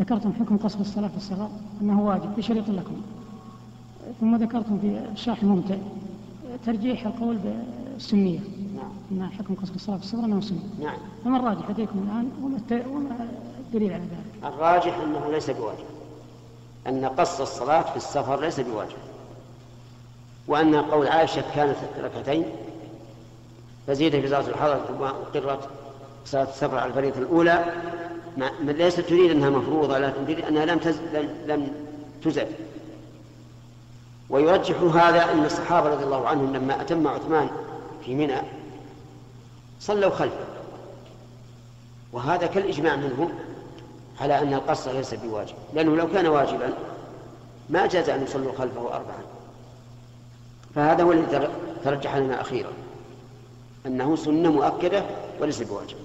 ذكرتم حكم قصر الصلاة في الصغر أنه واجب بشريط لكم. ثم ذكرتم في الشرح الممتع ترجيح القول بالسنية. نعم. أن حكم قصر الصلاة في الصغر أنه سنة نعم. فما الراجح لديكم الآن؟ وما الدليل على ذلك؟ الراجح أنه ليس بواجب. أن قص الصلاة في السفر ليس بواجب. وأن قول عائشة كانت ركعتين فزيد في صلاة الحضر ثم أقرت صلاة السفر على الفريضة الأولى ما ليست تريد أنها مفروضة لكن تريد أنها لم تز... لم, لم تزد ويرجح هذا أن الصحابة رضي الله عنهم لما أتم عثمان في منى صلوا خلفه. وهذا كالإجماع منهم على أن القصر ليس بواجب لأنه لو كان واجبا ما جاز أن يصلوا خلفه أربعا. فهذا هو الذي تر- ترجح لنا أخيرا أنه سنة مؤكدة وليس بواجب.